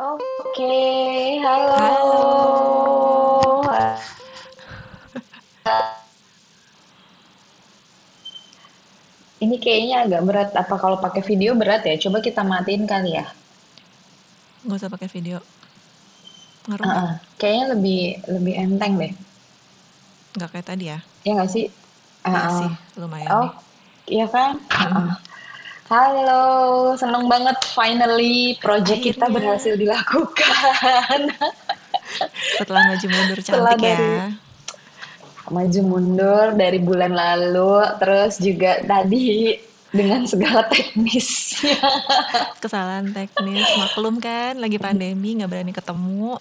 Oke, halo. Halo. Ini kayaknya agak berat. Apa kalau pakai video berat ya? Coba kita matiin kali ya. Nggak usah pakai video. Ngaruh nggak? Heeh. Kayaknya lebih lebih enteng deh. Nggak kayak tadi ya? Ya nggak sih? Iya Heeh. sih, lumayan Oh, nih. iya kan? Heeh. Mm-mm. Halo, seneng banget finally project kita Akhirnya, berhasil dilakukan. setelah maju mundur Setelah cantik dari ya. maju mundur dari bulan lalu, terus juga tadi dengan segala teknisnya. Kesalahan teknis, maklum kan, lagi pandemi, nggak berani ketemu.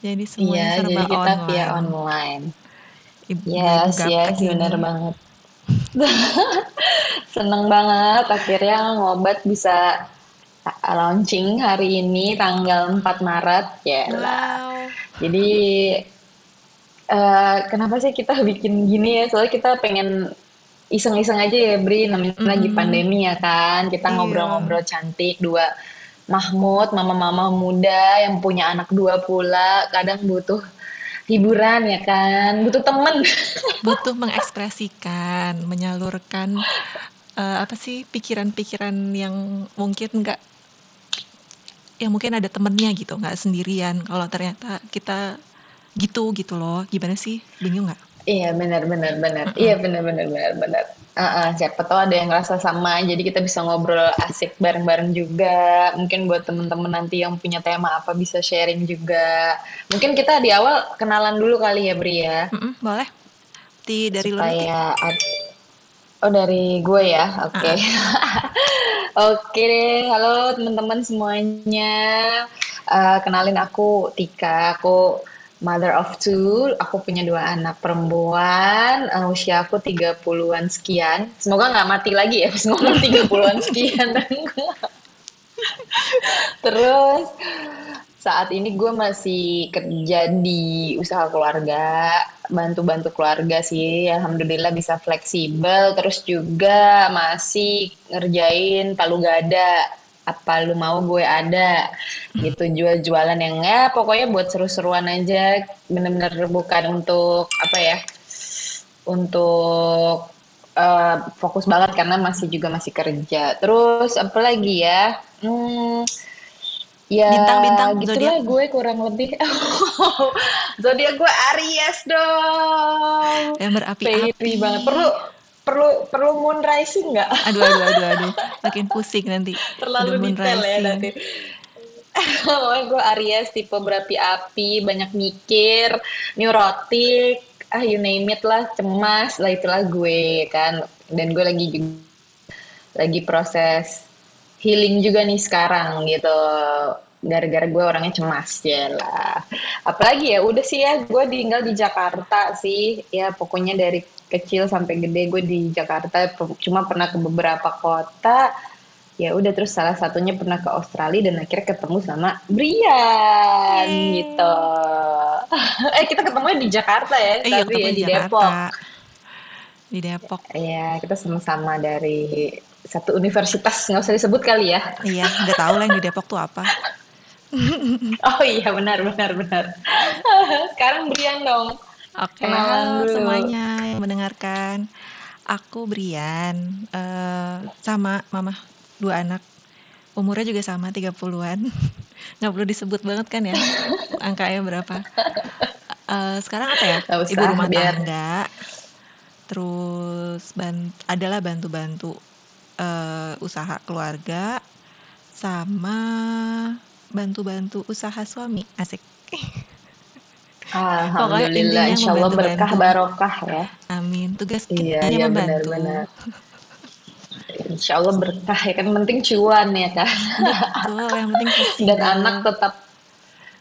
Jadi semuanya Iya, jadi serba kita via online. online. Ibu-ibu Yes, yes, bener ini. banget. Seneng banget akhirnya ngobat bisa launching hari ini tanggal 4 Maret. Ya. Wow. Jadi eh, kenapa sih kita bikin gini ya? Soalnya kita pengen iseng-iseng aja ya, Bri. Namanya lagi Mm-mm. pandemi ya kan. Kita Iya. ngobrol-ngobrol cantik dua Mahmud, mama-mama muda yang punya anak dua pula, kadang butuh hiburan ya kan, butuh temen. Butuh mengekspresikan, menyalurkan eh, apa sih pikiran-pikiran yang mungkin nggak yang mungkin ada temennya gitu, nggak sendirian. Kalau ternyata kita gitu gitu loh, gimana sih? Bingung nggak? Iya benar benar benar. Mm-mm. Iya benar benar benar benar. Heeh, siapa tahu ada yang ngerasa sama, jadi kita bisa ngobrol asik bareng-bareng juga. Mungkin buat temen-temen nanti yang punya tema apa bisa sharing juga. Mungkin kita di awal kenalan dulu kali ya Bri ya, Mm-mm, boleh? Ti dari supaya ad- oh dari gue ya, oke. Oke deh, halo teman-teman semuanya. Eh, kenalin aku Tika, aku mother of two. Aku punya dua anak perempuan. Eh, usia aku 30-an sekian. Semoga nggak mati lagi ya pas ngomong 30-an sekian. Terus saat ini gue masih kerja di usaha keluarga, bantu-bantu keluarga sih. Alhamdulillah bisa fleksibel. Terus juga masih ngerjain palu gada. Apa lu mau gue ada gitu jual-jualan yang ya pokoknya buat seru-seruan aja bener-bener bukan untuk apa ya untuk eh, fokus banget karena masih juga masih kerja terus apa lagi ya hmm, Ya bintang-bintang gitulah zodiak. gue kurang lebih. Zodiak gue Aries dong. yang berapi-api. banget. Perlu perlu perlu moon rising nggak? Aduh, aduh, aduh, aduh. Makin pusing nanti. Terlalu moon detail ya nanti. Gue Aries tipe berapi-api, banyak mikir, neurotik, ah you name it lah, cemas, lah itulah gue kan. Dan gue lagi juga lagi proses healing juga nih sekarang gitu gara-gara gue orangnya cemas ya lah apalagi ya udah sih ya gue tinggal di Jakarta sih ya pokoknya dari kecil sampai gede gue di Jakarta cuma pernah ke beberapa kota ya udah terus salah satunya pernah ke Australia dan akhirnya ketemu sama Brian gitu Yeay. eh kita ketemunya di Jakarta ya Eh, tapi ketemu ya di di Depok. Di Depok. ya kita sama-sama dari satu universitas nggak usah disebut kali ya Iya, udah tahu lah yang di Depok tuh apa. Oh iya benar benar benar. Sekarang Brian dong. Oke, halo dulu. semuanya mendengarkan. Aku Brian, eh, sama mama dua anak. Umurnya juga sama 30-an. Nggak perlu disebut banget kan ya, angkanya berapa. Eh, sekarang apa ya? Nggak Ibu usah rumah biar tangga. Terus ban adalah bantu-bantu eh, usaha keluarga sama bantu-bantu usaha suami. Asik. Alhamdulillah, insya Allah berkah barokah ya. Amin. Tugas Iya kita iya membantu. benar-benar. Insya Allah berkah ya kan penting cuan ya kan. Betul, yang penting Dan anak tetap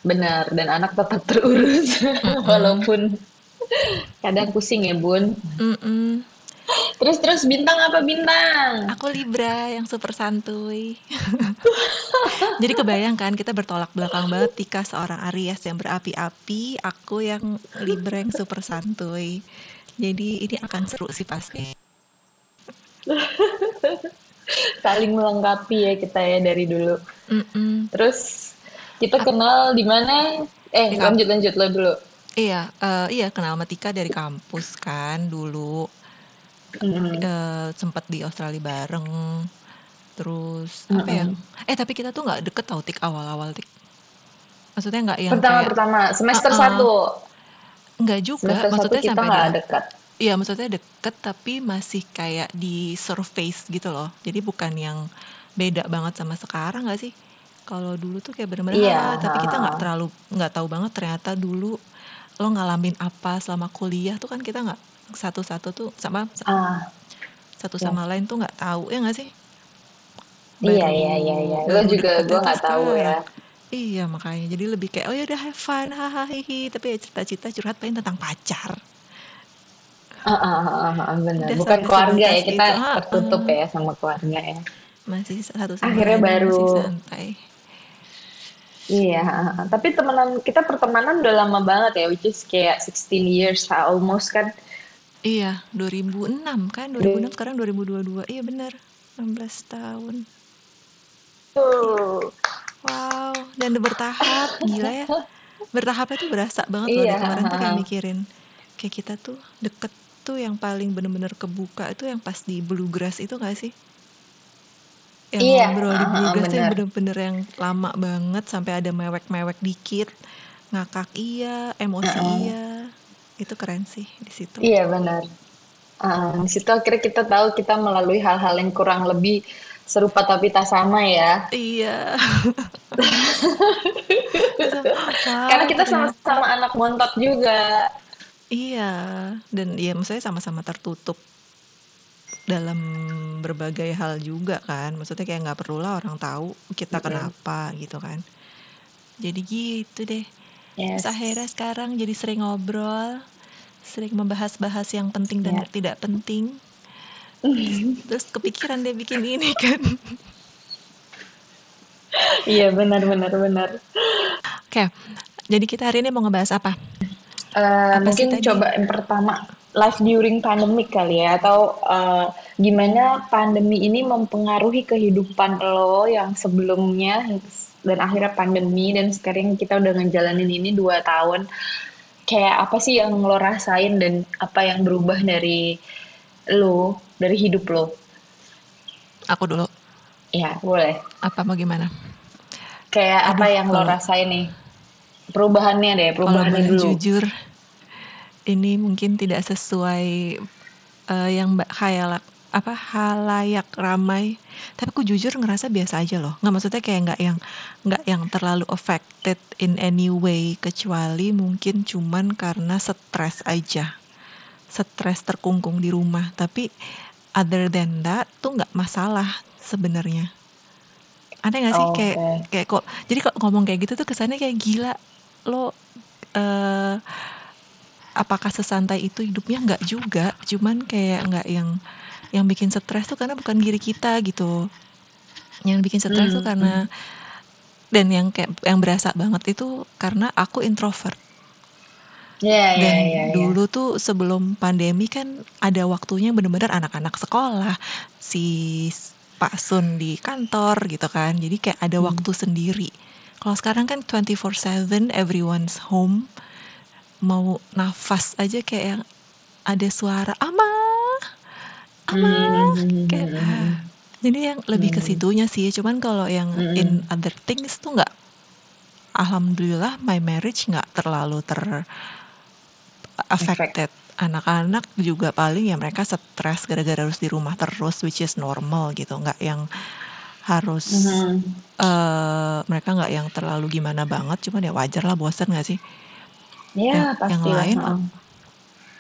benar dan anak tetap terurus Mm-mm. walaupun kadang pusing ya bun. Mm-mm. Terus terus bintang apa bintang? Aku Libra yang super santuy. Jadi kebayang kan kita bertolak belakang banget Tika seorang Aries yang berapi-api, aku yang Libra yang super santuy. Jadi ini akan seru sih pasti. Saling melengkapi ya kita ya dari dulu. Mm-mm. Terus Kita kenal di mana? Eh, lanjut lanjut lo dulu. Iya, uh, iya kenal sama Tika dari kampus kan dulu. Mm. Uh, sempet di Australia bareng. Terus apa ya? Eh tapi kita tuh nggak deket tau Tik awal-awal Tik. Maksudnya nggak yang pertama kayak, pertama semester uh -uh. satu. Nggak juga. Semester maksudnya satu kita sampai nggak dekat. Iya, maksudnya deket tapi masih kayak di surface gitu loh. Jadi bukan yang beda banget sama sekarang nggak sih? Kalau dulu tuh kayak bener-bener Iya, "Ah," tapi kita nggak terlalu nggak tahu banget ternyata dulu lo ngalamin apa selama kuliah tuh kan kita nggak satu-satu tuh sama Ah, satu Iya. sama lain tuh nggak tahu ya nggak sih? iya iya iya iya. Lo baru juga gue nggak tahu ya. sekarang. Iya makanya jadi lebih kayak oh ya udah have fun hahaha tapi ya cerita-cerita curhat paling tentang pacar. Ah, ah, ah, ah, benar. Udah Bukan keluarga ya kita itu. Tertutup ah. ya sama keluarga ya. Masih satu sama Akhirnya lain baru- masih santai. Iya, tapi temenan kita pertemanan udah lama banget ya, which is kayak 16 years almost kan. Iya, 2006 kan? 2006 sekarang 2022. Iya bener, 16 tahun. Tuh. Wow, dan bertahap, gila ya. Bertahapnya tuh berasa banget loh. Iya, Dari kemarin tuh kayak mikirin, kayak kita tuh deket tuh yang paling bener-bener kebuka itu yang pas di Bluegrass itu gak sih? Yang Iya, ngobrol di Bluegrass tuh yang bener. bener-bener yang lama banget sampai ada mewek-mewek dikit. Ngakak iya, emosi iya. Itu keren sih di situ. Iya benar. Ah, di situ akhirnya kita tahu kita melalui hal-hal yang kurang lebih serupa tapi tak sama ya. Iya. Karena kita sama-sama anak montok juga. Iya, dan ya maksudnya sama-sama tertutup dalam berbagai hal juga kan. Maksudnya kayak nggak perlulah orang tahu kita Betul. kenapa gitu kan. Jadi gitu deh. Yes. Terus akhirnya sekarang jadi sering ngobrol, sering membahas-bahas yang penting dan Ya. tidak penting. Terus kepikiran deh bikin ini kan. Iya benar benar benar. Oke, jadi kita hari ini mau ngebahas apa? Eh, Apa mungkin coba yang pertama life during pandemic kali ya atau eh, gimana pandemi ini mempengaruhi kehidupan lo yang sebelumnya dan akhirnya pandemi dan sekarang kita udah ngejalanin ini dua tahun kayak apa sih yang lo rasain dan apa yang berubah dari lo dari hidup lo Aku dulu. ya boleh Apa mau gimana? kayak apa Aduh, yang lo kalau- rasain nih perubahannya deh Kalau perubahannya boleh dulu jujur, ini mungkin tidak sesuai eh, yang mbak khayalak apa halayak ramai. Tapi aku jujur ngerasa biasa aja loh. Nggak maksudnya kayak nggak yang nggak yang terlalu affected in any way kecuali mungkin cuman karena stres aja. Stres terkungkung di rumah. Tapi other than that tuh nggak masalah sebenarnya. Aneh nggak sih Oh, kayak oke. kayak kok jadi kok ngomong kayak gitu tuh kesannya kayak gila lo eh apakah sesantai itu hidupnya nggak juga cuman kayak nggak yang yang bikin stres tuh karena bukan diri kita gitu. Yang bikin stres tuh Hmm, karena dan yang kayak yang berasa banget itu karena aku introvert. Ya ya dan ya ya dulu tuh sebelum pandemi kan ada waktunya bener-bener anak-anak sekolah si Pak Sun di kantor gitu kan. Jadi kayak ada Hmm. waktu sendiri. Kalau sekarang kan 24/7 everyone's home. Mau nafas aja kayak yang ada suara ama ama Hmm, kayak hmm, hmm, hmm. jadi yang lebih ke situnya sih cuman kalau yang Hmm. in other things tuh nggak alhamdulillah my marriage nggak terlalu ter affected anak-anak juga paling ya mereka stres gara-gara harus di rumah terus which is normal gitu nggak yang harus Mhm. eh mereka nggak yang terlalu gimana banget cuman ya wajar lah bosan nggak sih Ya, yang pasti yang lain.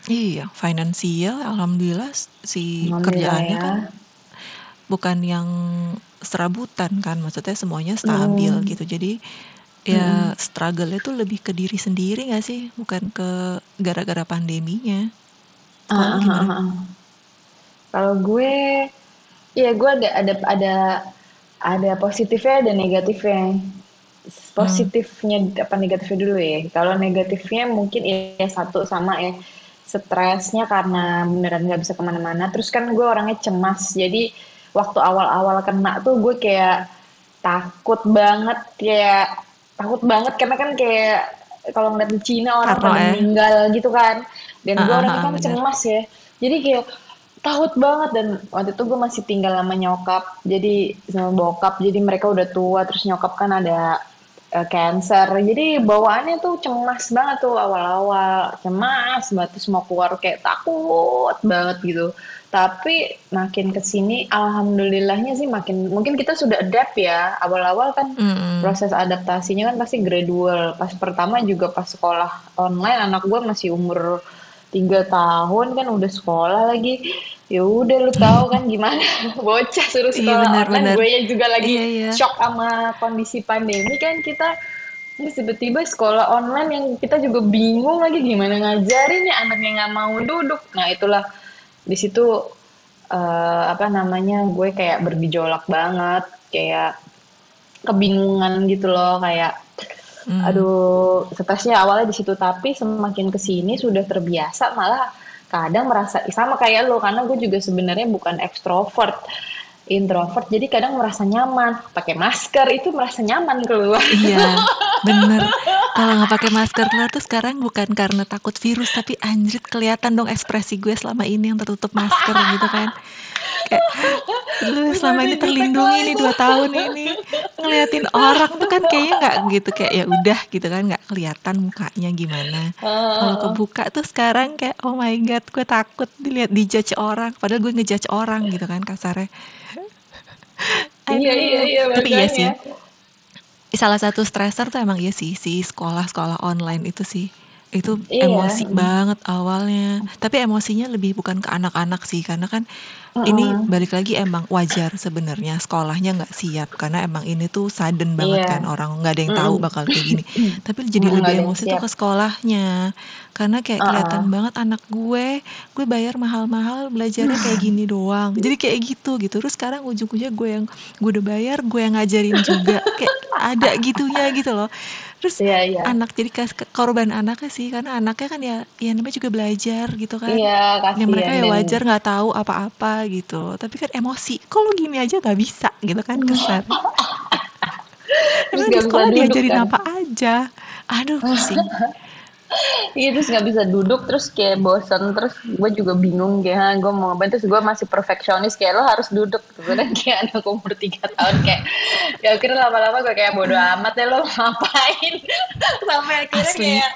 Iya finansial alhamdulillah si Alhamdulillah kerjaannya ya. kan bukan yang serabutan kan maksudnya semuanya stabil Hmm. gitu jadi ya struggle itu lebih ke diri sendiri nggak sih bukan ke gara-gara pandeminya kalau lu Ah, gimana ah, ah. Kalau gue, ya gue ada ada ada ada positifnya ada negatifnya. hmm Positifnya apa negatifnya dulu ya? Kalau negatifnya mungkin ya satu sama ya stresnya karena beneran nggak bisa ke mana-mana. Terus kan gue orangnya cemas, jadi waktu awal-awal kena tuh gue kayak takut banget kayak takut banget karena kan kayak kalau ngeliat di Cina orang pada ya. meninggal gitu kan dan gue Ah, ah, orangnya ah, kan bener. cemas ya jadi kayak takut banget dan waktu itu gue masih tinggal sama nyokap jadi sama bokap jadi mereka udah tua terus nyokap kan ada eh, cancer. Jadi bawaannya tuh cemas banget tuh awal-awal. Cemas banget terus mau keluar kayak takut banget gitu. Tapi makin ke sini alhamdulillahnya sih makin mungkin kita sudah adapt ya. Awal-awal kan Mm-mm. proses adaptasinya kan pasti gradual. Pas pertama juga pas sekolah online anak gue masih umur tiga tahun kan udah sekolah lagi ya udah lu tahu kan gimana bocah suruh Iya sekolah benar online benar. gue juga lagi Iya iya. shock sama kondisi pandemi kan kita terus tiba-tiba sekolah online yang kita juga bingung lagi gimana ngajarin ya anaknya nggak mau duduk nah itulah di situ eh, apa namanya gue kayak bergejolak banget kayak kebingungan gitu loh kayak Hmm. aduh stresnya awalnya di situ tapi semakin ke sini sudah terbiasa malah kadang merasa sama kayak lo karena gue juga sebenarnya bukan ekstrovert introvert jadi kadang merasa nyaman pakai masker itu merasa nyaman keluar Iya, bener. Kalau nggak pakai masker keluar tuh sekarang bukan karena takut virus, tapi anjrit kelihatan dong ekspresi gue selama ini yang tertutup masker gitu kan. Kayak lu selama ini terlindungi nih dua tahun ini. Ngeliatin orang tuh kan kayaknya nggak gitu kayak ya udah gitu kan nggak kelihatan mukanya gimana. Kalau kebuka tuh sekarang kayak oh my god gue takut dilihat dijudge orang, padahal gue ngejudge orang gitu kan kasarnya. iya iya iya tapi iya sih. Salah satu stressor tuh emang iya sih si sekolah-sekolah online itu sih itu iya. emosi banget awalnya. Tapi emosinya lebih bukan ke anak-anak sih karena kan ini Heeh. balik lagi emang wajar sebenarnya. Sekolahnya nggak siap karena emang ini tuh sudden banget iya. kan orang nggak ada yang tahu Mm-mm. bakal kayak gini. Tapi jadi Mm, lebih emosi tuh ke sekolahnya karena kayak kelihatan Heeh. banget anak gue gue bayar mahal-mahal belajarnya kayak gini doang. Jadi kayak gitu gitu. Terus sekarang ujung-ujungnya gue yang gue udah bayar gue yang ngajarin juga. Kayak ada gitunya gitu loh terus iya iya. anak jadi kas- korban anaknya sih karena anaknya kan ya ya namanya juga belajar gitu kan. Iya ya mereka ya wajar nggak tahu apa-apa gitu. Tapi kan emosi kalau gini aja nggak bisa? gitu kan kesar terus emang di sekolah diajarin kan. apa aja? Aduh pusing Iya terus nggak bisa duduk terus kayak bosan terus gue juga bingung kayak "Hah, gue mau ngapain? Terus gue masih perfeksionis kayak lo harus duduk. Kemudian kayak anak umur tiga tahun kayak ya akhirnya lama-lama gue kayak bodo amat ya lo ngapain? Sampai akhirnya asli. kayak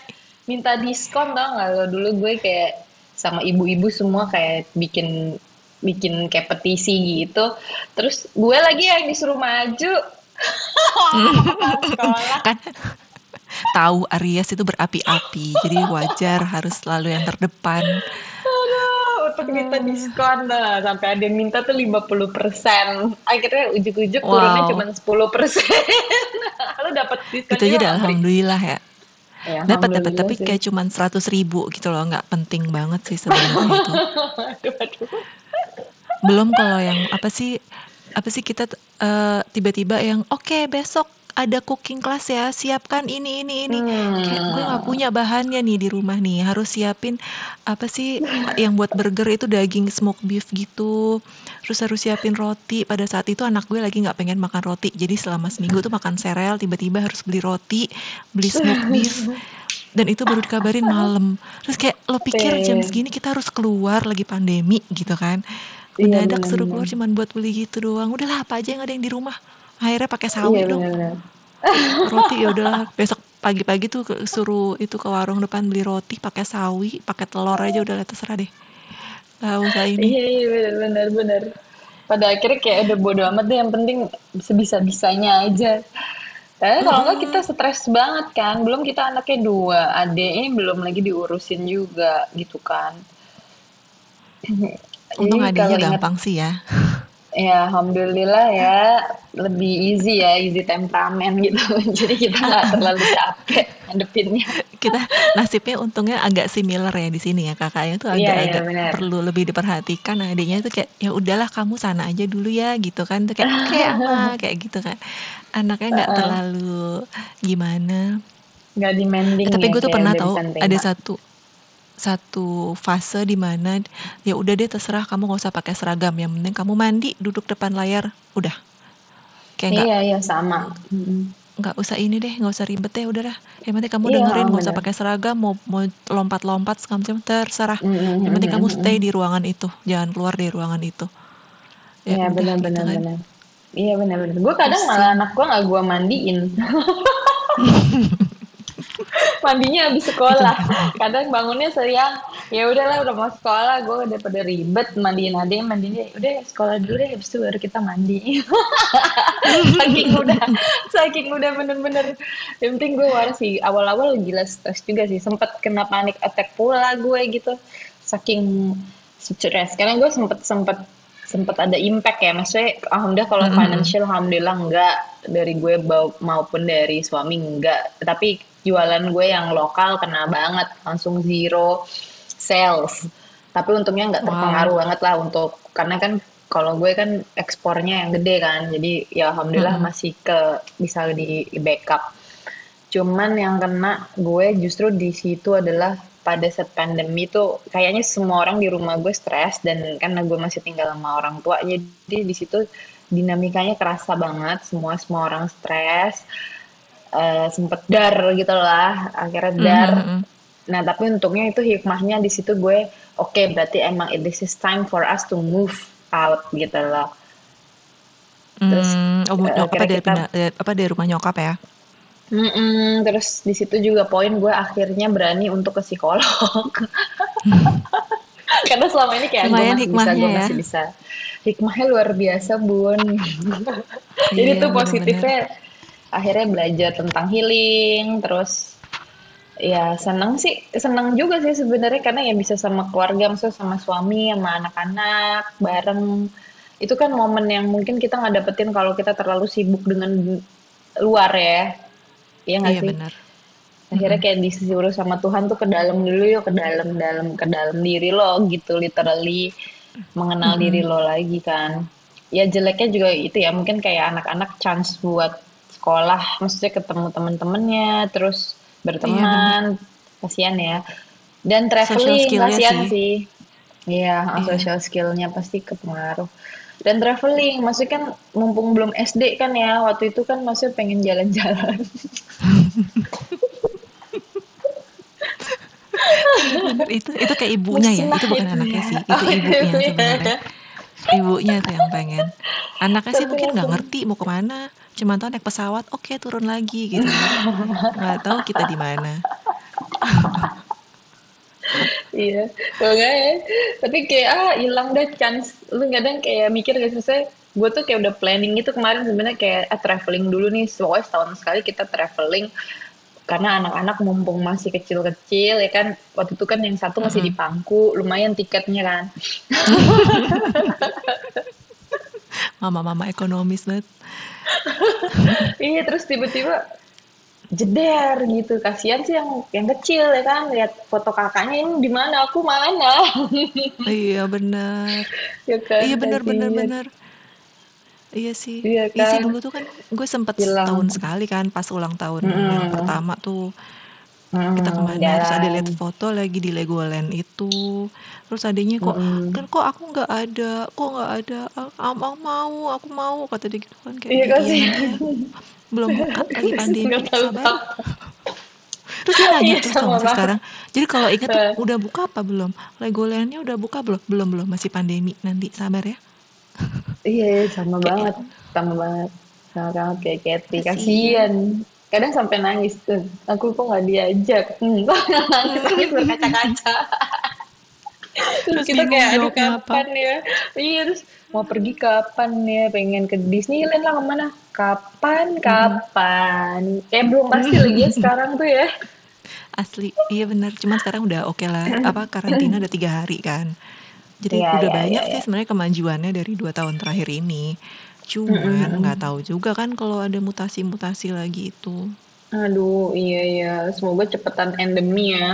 minta diskon tau nggak? Lo dulu gue kayak sama ibu-ibu semua kayak bikin bikin kayak petisi gitu. Terus gue lagi yang disuruh maju. Sekolah. Kan tahu Aries itu berapi-api jadi wajar harus selalu yang terdepan untuk minta diskon dah sampai ada yang minta tuh 50%. Akhirnya ujuk-ujuk turunnya wow cuma 10%. Lu dapat itu diskonnya aja udah alhamdulillah ya Ya, dapat dapat tapi sih. kayak cuman seratus ribu gitu loh nggak penting banget sih sebenarnya itu aduh, aduh. belum kalau yang apa sih apa sih kita eh, tiba-tiba yang oke besok ada cooking class ya siapkan ini ini ini. Kayak gue nggak Hmm. punya bahannya nih di rumah nih harus siapin apa sih yang buat burger itu daging smoke beef gitu. Terus harus siapin roti. Pada saat itu anak gue lagi nggak pengen makan roti. Jadi selama seminggu tuh makan sereal tiba-tiba harus beli roti beli smoke beef. Dan itu baru dikabarin malam. Terus kayak lo pikir jam segini kita harus keluar lagi pandemi gitu kan. Iya mendadak suruh benar-benar. keluar cuman buat beli gitu doang. Udahlah apa aja yang ada yang di rumah akhirnya pakai Iya sawi dong benar-benar. roti ya udahlah besok pagi-pagi tuh suruh itu ke warung depan beli roti pakai sawi pakai telur aja udah lah terserah deh nggak usah ini Iya iya benar-benar benar. Pada akhirnya kayak udah bodo amat deh yang penting sebisa-bisanya aja. Karena kalau nggak kita stres banget kan, belum kita anaknya dua, adeknya belum lagi diurusin juga gitu kan. untung ingat gampang sih ya Ya, alhamdulillah ya lebih easy ya, easy temperamen gitu. Jadi kita nggak terlalu capek ngadepinnya. kita nasibnya untungnya agak similar ya di sini ya kakaknya tuh Iya, agak-agak benar. perlu lebih diperhatikan adiknya tuh kayak ya udahlah kamu sana aja dulu ya gitu kan tuh kayak oke ama kayak gitu kan anaknya nggak Heeh. terlalu gimana Nggak demanding Eh, tapi ya, gue tuh kayak pernah tahu ada satu satu fase di mana ya udah deh terserah kamu nggak usah pakai seragam yang penting kamu mandi duduk depan layar udah kayak nggak Iya, iya sama. Nggak usah ini deh, nggak usah ribet deh, udahlah. Yang penting kamu Iya, dengerin, nggak usah pakai seragam, mau mau lompat-lompat segala terserah. Mm, mm, Yang penting kamu stay di ruangan itu, jangan keluar dari ruangan itu. Ya Iya udah benar gitu benar kan. benar. Iya benar benar. Gue kadang malah Pusing. anak gue nggak gue mandiin. Mandinya habis sekolah. kan. Kadang bangunnya siang. Ya udahlah udah mau sekolah, gue udah pada ribet mandiin adek mandiin dia. Udah sekolah dulu deh, habis itu baru kita mandi. saking udah, saking udah bener-bener. Yang penting gue waras sih. Awal-awal gila stres juga sih. Sempet kena panic attack pula gue gitu. Saking stres. Karena gue sempet sempet sempet ada impact ya maksudnya alhamdulillah kalau Mm-mm. financial alhamdulillah enggak dari gue maupun dari suami enggak tapi jualan gue yang lokal kena banget langsung zero sales tapi untungnya nggak Wow. terpengaruh banget lah untuk karena kan kalau gue kan ekspornya yang gede kan jadi ya alhamdulillah Mm-mm. masih ke bisa di backup cuman yang kena gue justru di situ adalah pada saat pandemi tuh kayaknya semua orang di rumah gue stres dan karena gue masih tinggal sama orang tua jadi di situ dinamikanya kerasa banget semua semua orang stres eh, sempet dar gitu lah akhirnya dar Mhm, mhm. nah tapi untungnya itu hikmahnya di situ gue oke berarti emang this is time for us to move out gitu loh terus Hmm, oh, eh, apa dari kita eh, apa dari rumah nyokap ya? Mm-mm, terus di situ juga poin gue akhirnya berani untuk ke psikolog karena selama ini kayak gue masih bisa gue ya. masih bisa hikmahnya luar biasa bun jadi Iya, tuh positifnya akhirnya belajar tentang healing terus ya seneng sih seneng juga sih sebenarnya karena ya bisa sama keluarga maksudnya sama suami sama anak-anak bareng. Itu kan momen yang mungkin kita nggak dapetin kalau kita terlalu sibuk dengan luar ya. Iya nggak Iya sih? benar. akhirnya kayak disuruh sama Tuhan tuh ke dalam dulu yuk ke dalam dalam ke dalam diri lo gitu literally mengenal diri Mm-mm. lo lagi kan. Ya jeleknya juga itu ya mungkin kayak anak-anak chance buat sekolah maksudnya ketemu temen-temennya terus Iya berteman kasihan ya dan traveling kasihan sih. sih iya Iya. social skillnya pasti kepengaruh dan traveling maksudnya kan mumpung belum SD kan ya waktu itu kan maksudnya pengen jalan-jalan itu itu kayak ibunya ya, musnah itu bukan itu anaknya ya sih, itu oh ibunya iya sebenarnya. Ibunya tuh yang pengen. Anaknya sih mungkin nggak ngerti mau ke mana, cuma tahu naik pesawat, oke turun lagi gitu. Nggak tahu kita di mana. Iya, nggak ya. Tapi kayak ah hilang deh chance. Lu kadang kayak mikir gak sih saya, gue tuh kayak udah planning itu kemarin sebenarnya kayak ah, traveling dulu nih. Pokoknya setahun sekali kita traveling karena anak-anak mumpung masih kecil-kecil ya kan. Waktu itu kan yang satu masih di. Pangku, lumayan tiketnya kan. Mama-mama ekonomis banget. Iya, terus tiba-tiba jeder gitu. Kasihan sih yang yang kecil ya kan. Lihat foto kakaknya ini di mana, aku mana. Iya benar. ya kan, Iya benar benar benar. Iya sih. Iya Iya sih kan, dulu tuh kan gue sempet hilang. setahun sekali kan pas ulang tahun yang Mm-mm. pertama tuh. Kita Mm, ke mana terus ada lihat jalan. foto lagi di Legoland itu. Terus adanya kok Mm-mm. kan kok aku nggak ada kok nggak ada aku mau aku mau kata dia gitu kan kayak Iya iya namanya belum buka lagi pandemi sabar. terus dia nanya Iya terus sama sih banget. sekarang. Jadi kalau ingat tuh Eh, udah buka apa belum? Legolandnya udah buka belum? Belum belum masih pandemi. Nanti sabar ya Iya, sama kayak banget, sama banget, sama banget kayak Kathy. Kasian. Kadang sampai nangis tuh. Aku kok nggak diajak. Hmm, nangis nangis berkaca-kaca. Terus terus kita kayak, aduh jawabnya apa kapan ya? Iya, terus mau pergi kapan ya? Pengen ke Disneyland lah ke mana? Kapan? Mm-mm. Kapan? Kayak belum pasti lagi ya sekarang tuh ya. asli iya benar cuman sekarang udah oke lah apa karantina udah tiga hari kan jadi Iya, udah iya, iya, banyak sih iya. sebenarnya kemajuannya dari dua tahun terakhir ini Mm, cuman nggak tahu juga kan kalau ada mutasi-mutasi lagi itu Aduh, iya iya. Semoga cepetan endemi ya.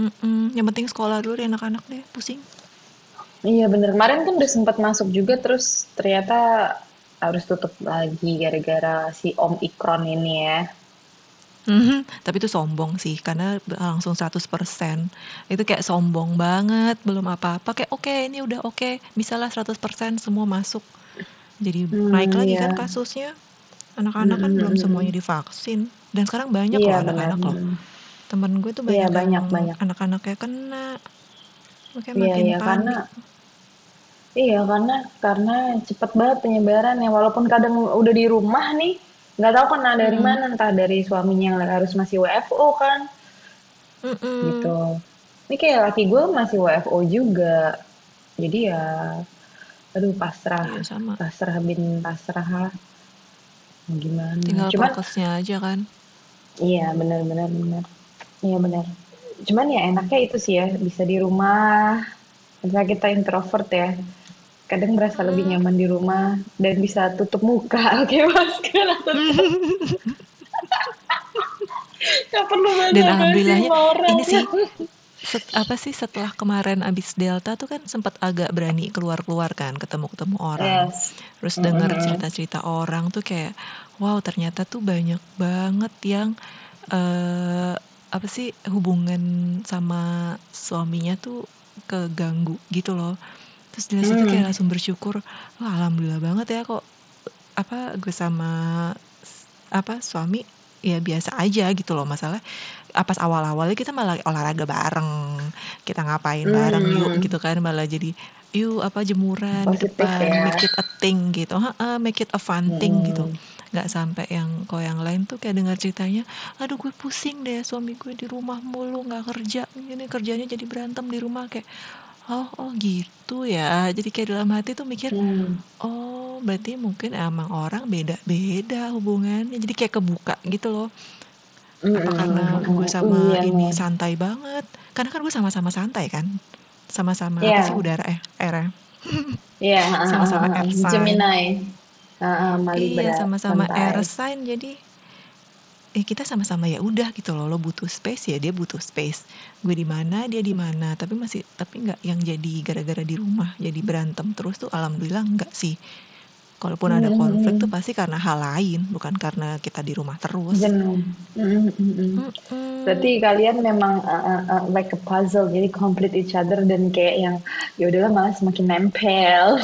Mm-mm. yang penting sekolah dulu deh anak-anak deh pusing Iya bener, kemarin kan udah sempat masuk juga terus ternyata harus tutup lagi gara-gara si Om Ikron ini ya. Mhm, tapi itu sombong sih karena langsung 100% itu kayak sombong banget belum apa-apa kayak oke ini udah oke bisa lah 100% semua masuk jadi naik Hmm, lagi iya. kan kasusnya Anak-anak kan belum semuanya divaksin dan sekarang banyak loh Iya, benar anak-anak loh. Temen gue tuh Iya, banyak banyak yang banyak. anak-anaknya kena. Makanya Iya, makin iya, karena panik. iya, karena karena cepet banget penyebarannya. Walaupun kadang udah di rumah nih, nggak tahu kena dari Mm-mm. mana, entah dari suaminya yang harus masih WFO kan, Mm-mm. gitu. Ini kayak laki gue masih WFO juga. Jadi ya, aduh pasrah, Iya sama. pasrah bin pasrah lah. Gimana? Tinggal Cuman prokesnya aja kan. Iya, benar benar benar. Iya benar. Cuman ya enaknya itu sih ya, bisa di rumah. Misalnya kita introvert ya, kadang merasa lebih Hmm. nyaman di rumah dan bisa tutup muka, oke masker atau nggak perlu Dan alhamdulillahnya ini sih set- apa sih setelah kemarin abis Delta tuh kan sempat agak berani keluar-keluar kan, ketemu-ketemu orang. Yes. Terus denger Mm-mm. cerita-cerita orang tuh kayak wow ternyata tuh banyak banget yang eh apa sih hubungan sama suaminya tuh keganggu gitu loh. Terus dari situ kayak Hmm. langsung bersyukur, wah alhamdulillah banget ya kok apa gue sama apa suami ya biasa aja gitu loh masalah apa awal-awalnya kita malah olahraga bareng kita ngapain bareng yuk Hmm. gitu kan malah jadi yuk apa jemuran di depan ya. make it a thing gitu Ha-ha, make it a fun thing gitu Hmm. nggak sampai yang kok yang lain tuh kayak dengar ceritanya aduh gue pusing deh suami gue di rumah mulu nggak kerja ini kerjanya jadi berantem di rumah kayak oh oh gitu ya jadi kayak dalam hati tuh mikir Hmm. oh berarti mungkin emang orang beda-beda hubungannya jadi kayak kebuka gitu loh apa karena gue sama Iya. ini santai banget karena kan gue sama-sama santai kan sama-sama apa Iya. sih udara eh air Iya, Sama-sama air sign. Gemini. Iya sama-sama santai. air sign jadi eh kita sama-sama ya udah gitu loh. Lo butuh space ya dia butuh space. Gue di mana dia di mana. Tapi masih tapi nggak yang jadi gara-gara di rumah jadi berantem terus tuh alhamdulillah enggak sih. Kalaupun ada Hmm, konflik hmm, tuh pasti karena hal lain bukan karena kita di rumah terus. Jenuh. Mm, mm, mm. Berarti kalian memang uh, uh, uh, like a puzzle, jadi complete each other dan kayak yang ya udahlah malah semakin nempel.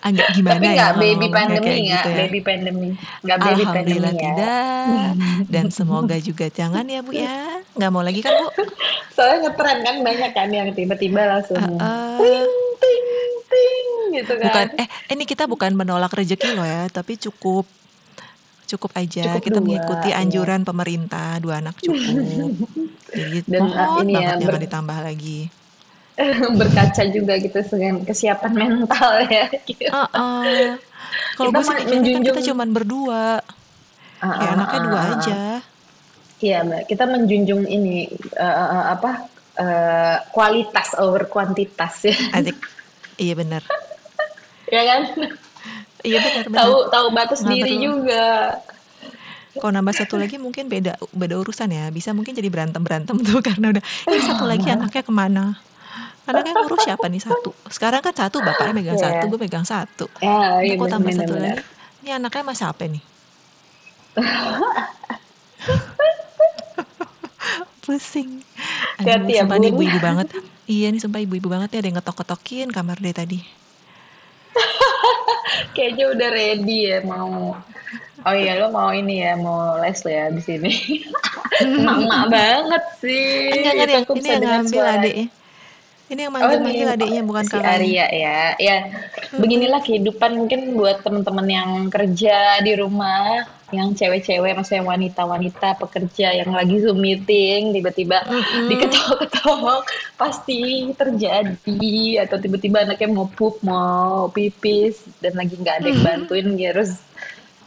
agak gimana Tapi ya baby pandemi nggak, gitu ya? Baby pandemi, nggak baby pandemi Alhamdulillah ya. tidak. Dan semoga juga jangan ya bu ya. Nggak mau lagi kan bu? Soalnya ngetren kan banyak kan yang tiba-tiba langsung Eh, eh, ting ting ting gitu kan. bukan eh ini kita bukan menolak rezeki loh ya tapi cukup cukup aja. Cukup kita dua, mengikuti iya. anjuran pemerintah dua anak cukup. Jadi Dan, uh, mohon ini ya, banget jangan ber- ditambah lagi Berkaca juga gitu dengan kesiapan mental ya. Gitu. Ah, ah. kalau Kita gue sih mikirnya kan kita menjunjung- cuman berdua Ah, kayak ah, anaknya dua aja Iya, Mbak. Kita menjunjung ini eh, eh, apa eh, kualitas over kuantitas ya. adik iya benar ya kan? iya benar benar Tahu tahu batas Nggak diri perlu. juga. kalau nambah satu lagi mungkin beda beda urusan ya bisa mungkin jadi berantem berantem tuh karena udah ini satu lagi anaknya ke mana anaknya ngurus siapa nih? Satu. Sekarang kan satu bapaknya megang Iya. satu gue megang satu. Ya, Ini iya kok tambah benar satu benar. lagi ini anaknya mas siapa nih? Pusing. Aduh, ya, sumpah nih ibu-ibu banget. Iya nih sumpah ibu-ibu banget nih ada yang ngetok-ketokin kamar dia tadi. Kayaknya udah ready ya mau. Oh iya lo mau ini ya mau les ya di sini. Emak-emak banget sih. enggak yang aku ini yang ngambil adiknya ini yang Oh, manggil-manggil ini adiknya bukan si kakaknya Arya ya. Ya, beginilah kehidupan mungkin buat teman-teman yang kerja di rumah, yang cewek-cewek, maksudnya wanita-wanita pekerja yang lagi Zoom meeting, tiba-tiba Mm-mm. diketok-ketok, pasti terjadi. Atau tiba-tiba anaknya mau pup, mau pipis, dan lagi nggak ada yang bantuin, dia harus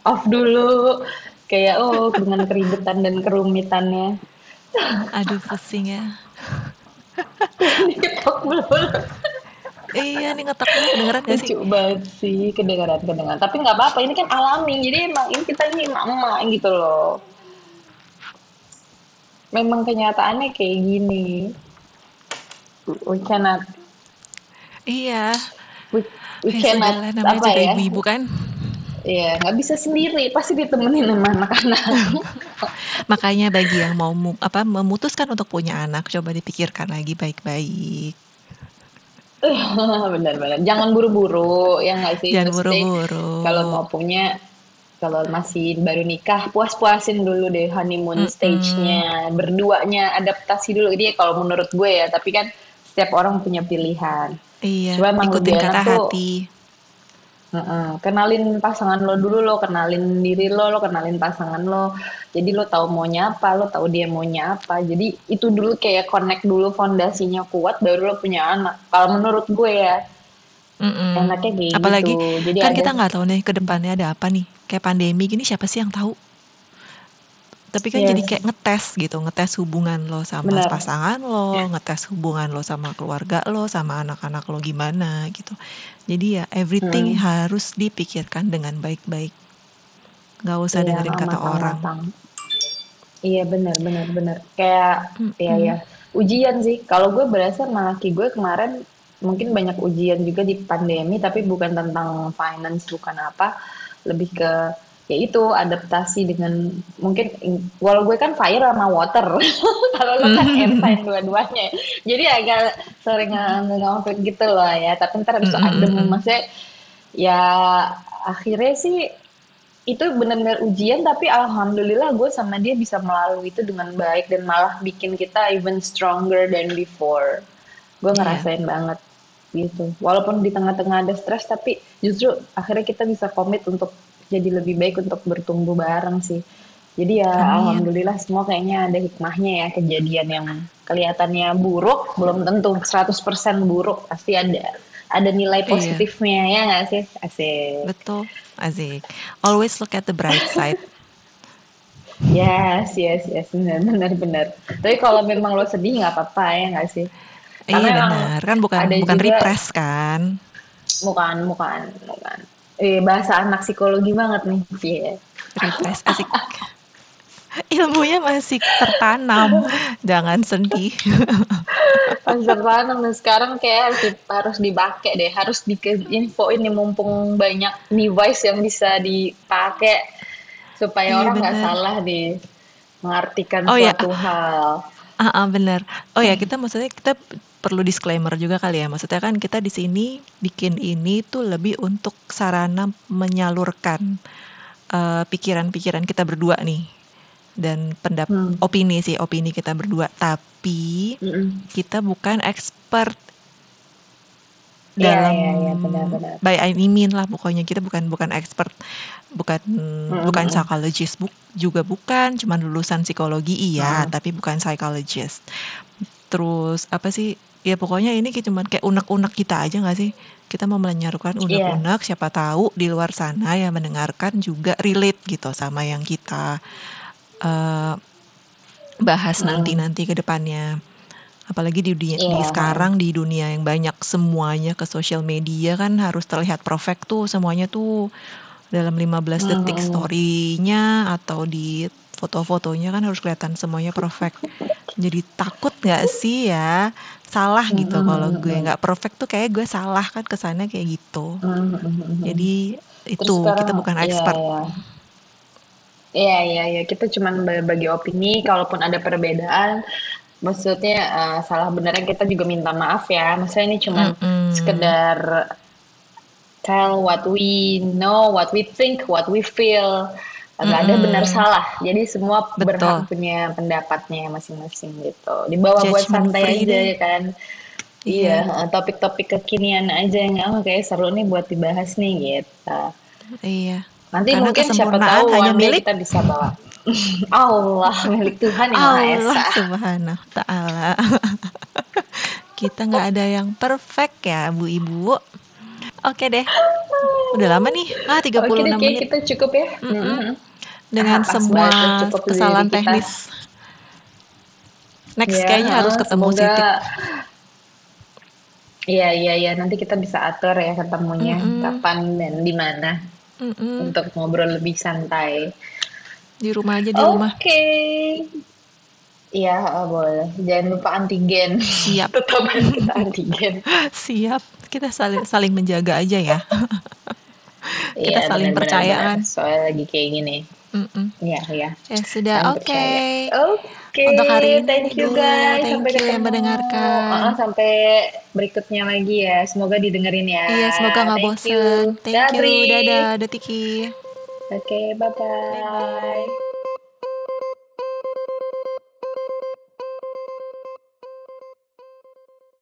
off dulu. Kayak, oh, dengan keributan dan kerumitannya. aduh pusing ya Diketok mulu. iya nih ngetok dulu kedengeran gak sih? Lucu banget sih kedengaran kedengaran tapi nggak apa-apa ini kan alami jadi emang ini kita ini emak-emak gitu loh. Memang kenyataannya kayak gini. We cannot. Iya. We, we ya cannot namanya apa juga ya? ibu-ibu kan? Iya, nggak bisa sendiri pasti ditemenin sama anak-anak makanya bagi yang mau mu- apa memutuskan untuk punya anak coba dipikirkan lagi baik-baik Benar-benar. Jangan buru-buru, ya nggak sih? Jangan buru-buru. kalau mau punya, kalau masih baru nikah, puas-puasin dulu deh honeymoon Mm-mm. stage-nya, berduanya adaptasi dulu. Jadi kalau menurut gue ya, tapi kan setiap orang punya pilihan. Iya, Cuma ikutin kata tuh hati. Heeh, kenalin pasangan lo dulu lo, kenalin diri lo, lo kenalin pasangan lo. Jadi lo tahu maunya apa, lo tahu dia maunya apa. Jadi itu dulu kayak connect dulu fondasinya kuat baru lo punya anak. Kalau menurut gue ya, Mm-mm. enaknya kayak gitu. Apalagi Jadi kan ada kita nggak tahu nih ke depannya ada apa nih. Kayak pandemi gini siapa sih yang tahu? Tapi kan jadi yes, kayak ngetes gitu, ngetes hubungan lo sama benar. pasangan lo, ngetes hubungan lo sama keluarga lo, sama anak-anak lo gimana gitu. Jadi ya everything Hmm, harus dipikirkan dengan baik-baik. Nggak usah iya, dengerin kata orang. matang-matang. Iya benar benar benar. Kayak ya ya Mm-mm. ujian sih. Kalau gue berasa sama laki gue kemarin mungkin banyak ujian juga di pandemi, tapi bukan tentang finance, bukan apa, lebih ke ya itu adaptasi dengan mungkin walau gue kan fire sama water, kalau lo kan air sign dua-duanya, jadi agak sering ngomong gitu loh ya. Tapi ntar habis adem, maksudnya ya akhirnya sih itu benar-benar ujian tapi alhamdulillah gue sama dia bisa melalui itu dengan baik dan malah bikin kita even stronger than before gue ngerasain banget gitu walaupun di tengah-tengah ada stres tapi justru akhirnya kita bisa komit untuk jadi lebih baik untuk bertumbuh bareng sih jadi ya amin. alhamdulillah semua kayaknya ada hikmahnya ya kejadian yang kelihatannya buruk belum tentu 100% buruk pasti ada ada nilai Iya, positifnya ya nggak sih asik betul. Asik. Always look at the bright side. Yes, yes, yes, benar, benar, benar. Tapi kalau memang lo sedih nggak apa-apa ya nggak sih? Karena Iya benar, kan bukan bukan juga, repress kan? bukan, bukan, bukan. Eh, bahasa anak psikologi banget nih, Vie. Repress asik. Ilmunya masih tertanam. Jangan sedih. Pasar tanam dan sekarang kayak harus, di- harus dipakai deh, harus diinfoin nih mumpung banyak device yang bisa dipakai supaya Iya orang nggak salah di mengartikan Oh ya, suatu hal. Ah, ah, benar. Oh ya, kita maksudnya kita perlu disclaimer juga kali ya. Maksudnya kan kita di sini bikin ini tuh lebih untuk sarana menyalurkan eh, pikiran-pikiran kita berdua nih dan pendap Hmm. opini sih, opini kita berdua. Tapi Mm-mm. kita bukan expert Iya, dalam iya, iya, benar-benar. by any mean lah pokoknya kita bukan bukan expert bukan bukan Mm-mm. psychologist buk, juga bukan cuman lulusan psikologi iya Mm. tapi bukan psychologist terus apa sih ya pokoknya ini kayak cuman kayak unek-unek kita aja nggak sih kita mau menyarukan Iya. unek-unek siapa tahu di luar sana yang mendengarkan juga relate gitu sama yang kita eh, bahas Mm. nanti-nanti ke depannya apalagi di dunia di Iya. sekarang di dunia yang banyak semuanya ke sosial media kan harus terlihat perfect tuh semuanya tuh dalam 15 detik Mm. story-nya atau di foto-fotonya kan harus kelihatan semuanya perfect jadi takut nggak sih ya salah gitu kalau gue nggak perfect tuh kayak gue salah kan kesannya kayak gitu jadi Terus itu kita sekarang, bukan iya, expert iya. Iya, iya, iya. Kita cuma berbagi opini. Kalaupun ada perbedaan, maksudnya eh, salah benarnya kita juga minta maaf ya. Maksudnya ini cuma Mm-mm. sekedar tell what we know, what we think, what we feel. Nggak ada benar salah. Jadi semua Betul. berhak punya pendapatnya masing-masing gitu. Dibawa buat Judgment santai aja ya kan. Iya, Iya, eh, topik-topik kekinian aja yang oh, kayak seru nih buat dibahas nih gitu. iya. Nanti Karena mungkin siapa tahu hanya milik kita bisa bawa. Allah milik Tuhan yang Maha Allah Esa. Subhanahu wa Ta'ala. Kita nggak ada yang perfect ya, Bu Ibu. Oke deh. Udah lama nih. Ah, 36 Oke deh, menit kita cukup ya. Mm-mm. Mm-mm. dengan Ah, semua kesalahan teknis. Next Ya, kayaknya harus ketemu semoga Sitik. Iya, iya, iya. Nanti kita bisa atur ya ketemunya Mm-mm. kapan dan di mana Mm-mm. untuk ngobrol lebih santai. Di rumah aja di rumah. Oke. Iya, oh, boleh. Jangan lupa antigen. Siap. Tetap antigen. Siap. Kita saling saling menjaga aja ya. Kita Iya, saling benar-benar, percaya kan. Soalnya lagi kayak gini. Iya, iya. Ya sudah, oke. Oke. Oke, untuk hari ini thank you guys. Thank Sampai you yang mendengarkan. Uh-uh, sampai berikutnya lagi ya. Semoga didengerin ya. Iya, semoga nggak Thank you. bosen. Thank you. Dadah, Datiki. Oke, bye-bye.